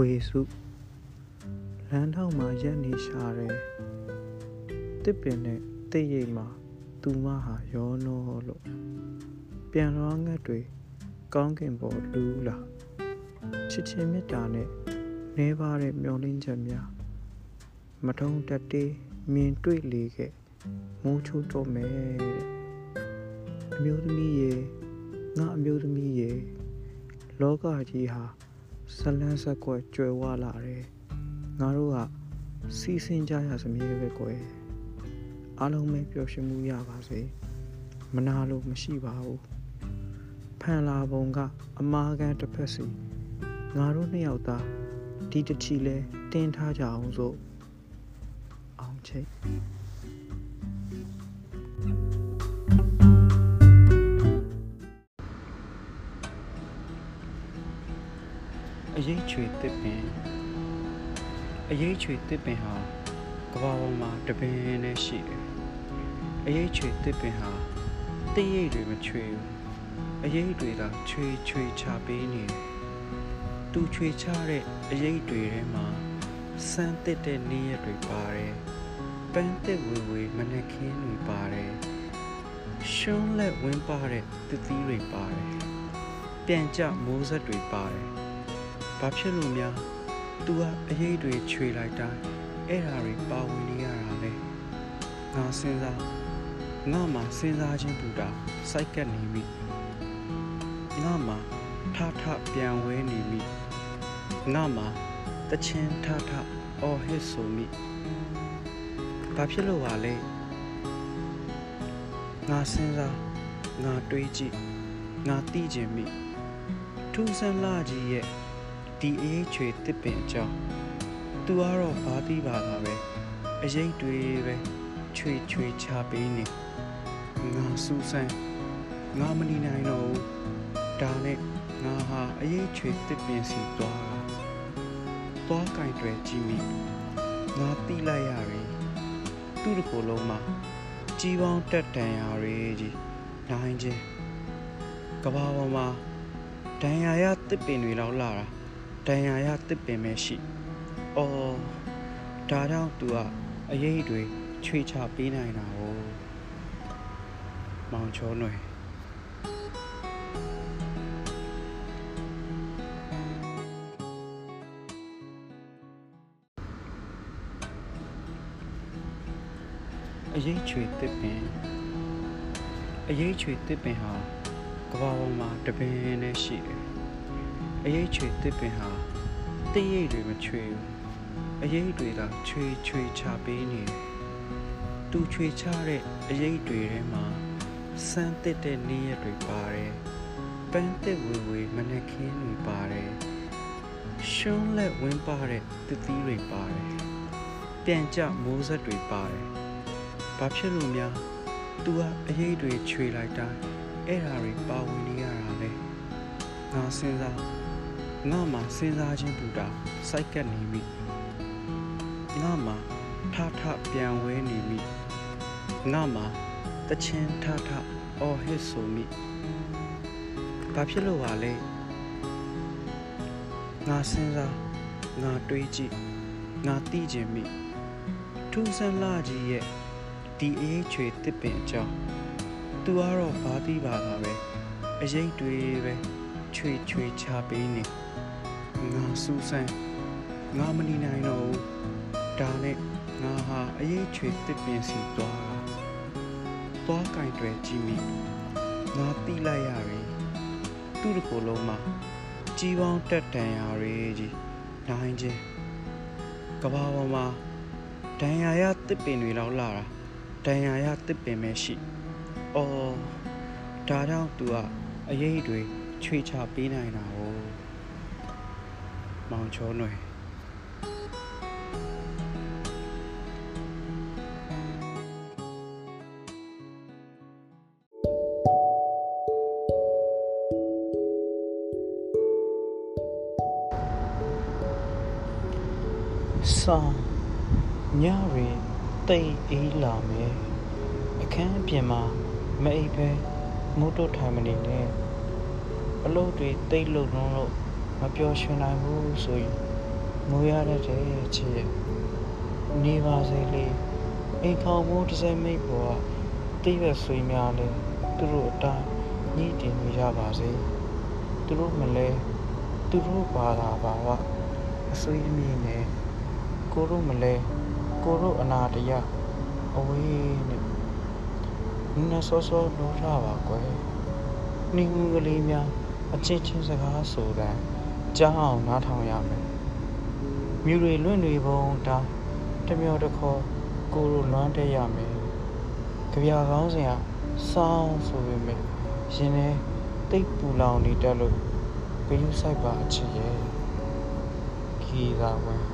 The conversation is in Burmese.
ဝေစုလမ်းထောက်မှာရက်နေရှာတယ်တစ်ပင်နဲ့တိတ်ရိပ်မှာသူမဟာရောနောလို့ပြန်လွှားငတ်တွေကောင်းကင်ပေါ်လူးလာချစ်ချင်းမေတ္တာနဲ့နေပါတဲ့မျောလင်းချက်များမထုံးတက်တေးမြင်တွေ့လေခဲ့မိုးချိုးတော့မယ်တဲ့အမျိုးသမီးရေငါအမျိုးသမီးရေလောကကြီးဟာ ဇလန်းဆက်ကွက်ကြွယ်ဝလာတယ်ငါတို့ကစီးစင်းကြရစမြဲပဲကွယ်အားလုံးပဲပျော်ရွှင်မှုရပါစေမနာလို့မရှိပါဘူးဖန်လာပုံကအမားကန်တစ်ဖက်စီငါတို့နှစ်ယောက်သားဒီတချီလဲတင်းထားကြအောင်စို့အောင်ချိတ် အရေးချွေတစ်ပင်အရေးချွေတစ်ပင်ဟာကဘာပေါ်မှာတပင်နဲ့ရှိတယ်အရေးချွေတစ်ပင်ဟာတရိပ်တွေမချွေဘူးအရေးတွေသာချွေချွေချပေးနေတယ်တူချွေချတဲ့အရေးတွေထဲမှာစမ်းတစ်တဲ့နေရက်တွေပါတယ်ပန်းတစ်ဝေဝေမနက်ခင်းတွေပါတယ်ရှုံးလက်ဝင်းပါတဲ့တသီးတွေပါတယ်ပြန်ကြမိုးဆက်တွေပါတယ် ဘာဖြစ်လို့များ तू ကအရေးတွေခြွေလိုက်တိုင်းအဲ့ဓာတွေပါဝင်နေရတာလဲငါစဉ်းစားငါမှစဉ်းစားခြင်းပူတာစိုက်ကပ်နေမိငါမှထထပြန်ဝဲနေမိငါမှတချင်းထထအော်ဟစ်ဆိုမိဘာဖြစ်လို့ပါလဲငါစဉ်းစားငါတွေးကြည့်ငါသိခြင်းမိထူးဆန်းလာကြီးရဲ့ ဒီအေးချွေတစ်ပင်အကြောင်းသူကတော့ဘာသိပါတာပဲအရေးတွေပဲချွေချွေချပေးနေငါစူးစမ်းငါမနေနိုင်တော့ဘူးဒါနဲ့ငါဟာအရေးချွေတစ်ပင်စီသွားတာသွားကင်တွေကြည့်မိငါတိလိုက်ရပြီသူ့တစ်ကိုယ်လုံးမှာကြီးပေါင်းတက်တန်ရာတွေကြီးနိုင်ချင်းကဘာပေါ်မှာဒဏ်ရာရတစ်ပင်တွေလောက်လာတာ ဒဏ်ရာရတစ်ပင်ပဲရှိ။အော်ဒါကြောင့် तू ကအရေးတွေချွေချပေးနိုင်တာ哦။မောင်ချောຫນွယ်အရေးချွေတစ်ပင်အရေးချွေတစ်ပင်ဟာကဘာပေါ်မှာတပင်နဲ့ရှိတယ် အရေးချွေတစ်ပင်ဟာတရိပ်တွေမချွေဘူးအရေးတွေသာချွေချွေချပေးနေတယ်သူချွေချတဲ့အရေးတွေထဲမှာစမ်းတစ်တဲ့နေရက်တွေပါတယ်ပန်းတစ်ဝေဝေမနက်ခင်းတွေပါတယ်ရှုံးလက်ဝင်းပါတဲ့တသီးတွေပါတယ်ပြန်ကြမိုးဆက်တွေပါတယ်ဘာဖြစ်လို့များ तू ကအရေးတွေချွေလိုက်တိုင်းအဲ့ဓာတွေပါဝင်နေရတာလဲငါစဉ်းစား ငါမှစဉ်းစားခြင်းပူတာစိုက်ကပ်နေမိငါမှထထပြန်ဝဲနေမိငါမှတချင်းထထအော်ဟစ်ဆိုမိဘာဖြစ်လို့ပါလဲငါစဉ်းစားငါတွေးကြည့်ငါသိခြင်းမိထူးဆန်းလာကြီးရဲ့ဒီအေးချွေတစ်ပင်အကြောင်းသူကတော့ဘာသိပါတာပဲအရေးတွေပဲ ချွေချွေချပေးနေငါစူးစမ်းငါမနေနိုင်တော့ဘူးဒါနဲ့ငါဟာအရေးချွေတစ်ပင်စီသွားတာသွားကင်တွေကြည့်မိငါတိလိုက်ရပြီသူ့တစ်ကိုယ်လုံးမှာကြီးပေါင်းတက်တန်ရာတွေကြီးနိုင်ချင်းကဘာပေါ်မှာဒဏ်ရာရတစ်ပင်တွေလောက်လာတာဒဏ်ရာရတစ်ပင်ပဲရှိအော်ဒါကြောင့် तू ကအရေးတွေ ချွေချပေးနိုင်တာ哦မောင်ချောຫນွယ်ဆောင်ညရီတိတ်အေးလာမယ်အခန်းအပြင်မှာမအိပ်ပဲမိုးတို့ထိုင်မနေနဲ့ အလုပ်တွေတိတ်လုံလုံးလို့မပျော်ရွှင်နိုင်ဘူးဆိုရင်မူရတဲ့တဲ့ချစ်ရဲ့နေပါစေလေအိမ်ခေါင်မိုးတစ်စဲမိတ်ပေါ်ကတိရွက်ဆွေးများလဲသူတို့အတိုင်းညှိတင်နေကြပါစေသူတို့မလဲသူတို့ဘာသာဘာဝအဆွေးအမြင်နဲ့ကိုတို့မလဲကိုတို့အနာတရအဝေးနဲ့နည်းစောစောလို့ရပါကွယ်နှင်းကလေးများ အချင်းချင်းစကားဆိုတဲ့ကြားအောင်နားထောင်ရမယ်မြူတွေလွင့်တွေပုံတာတမျောတခေါ်ကိုလိုလွမ်းတက်ရမယ်ကြပြကောင်းစင်ကစောင်းဆိုပေမဲ့ရှင်နေတိတ်ပူလောင်နေတက်လို့ဂယုစိုက်ပါအချစ်ရဲ့ခီသာဝင်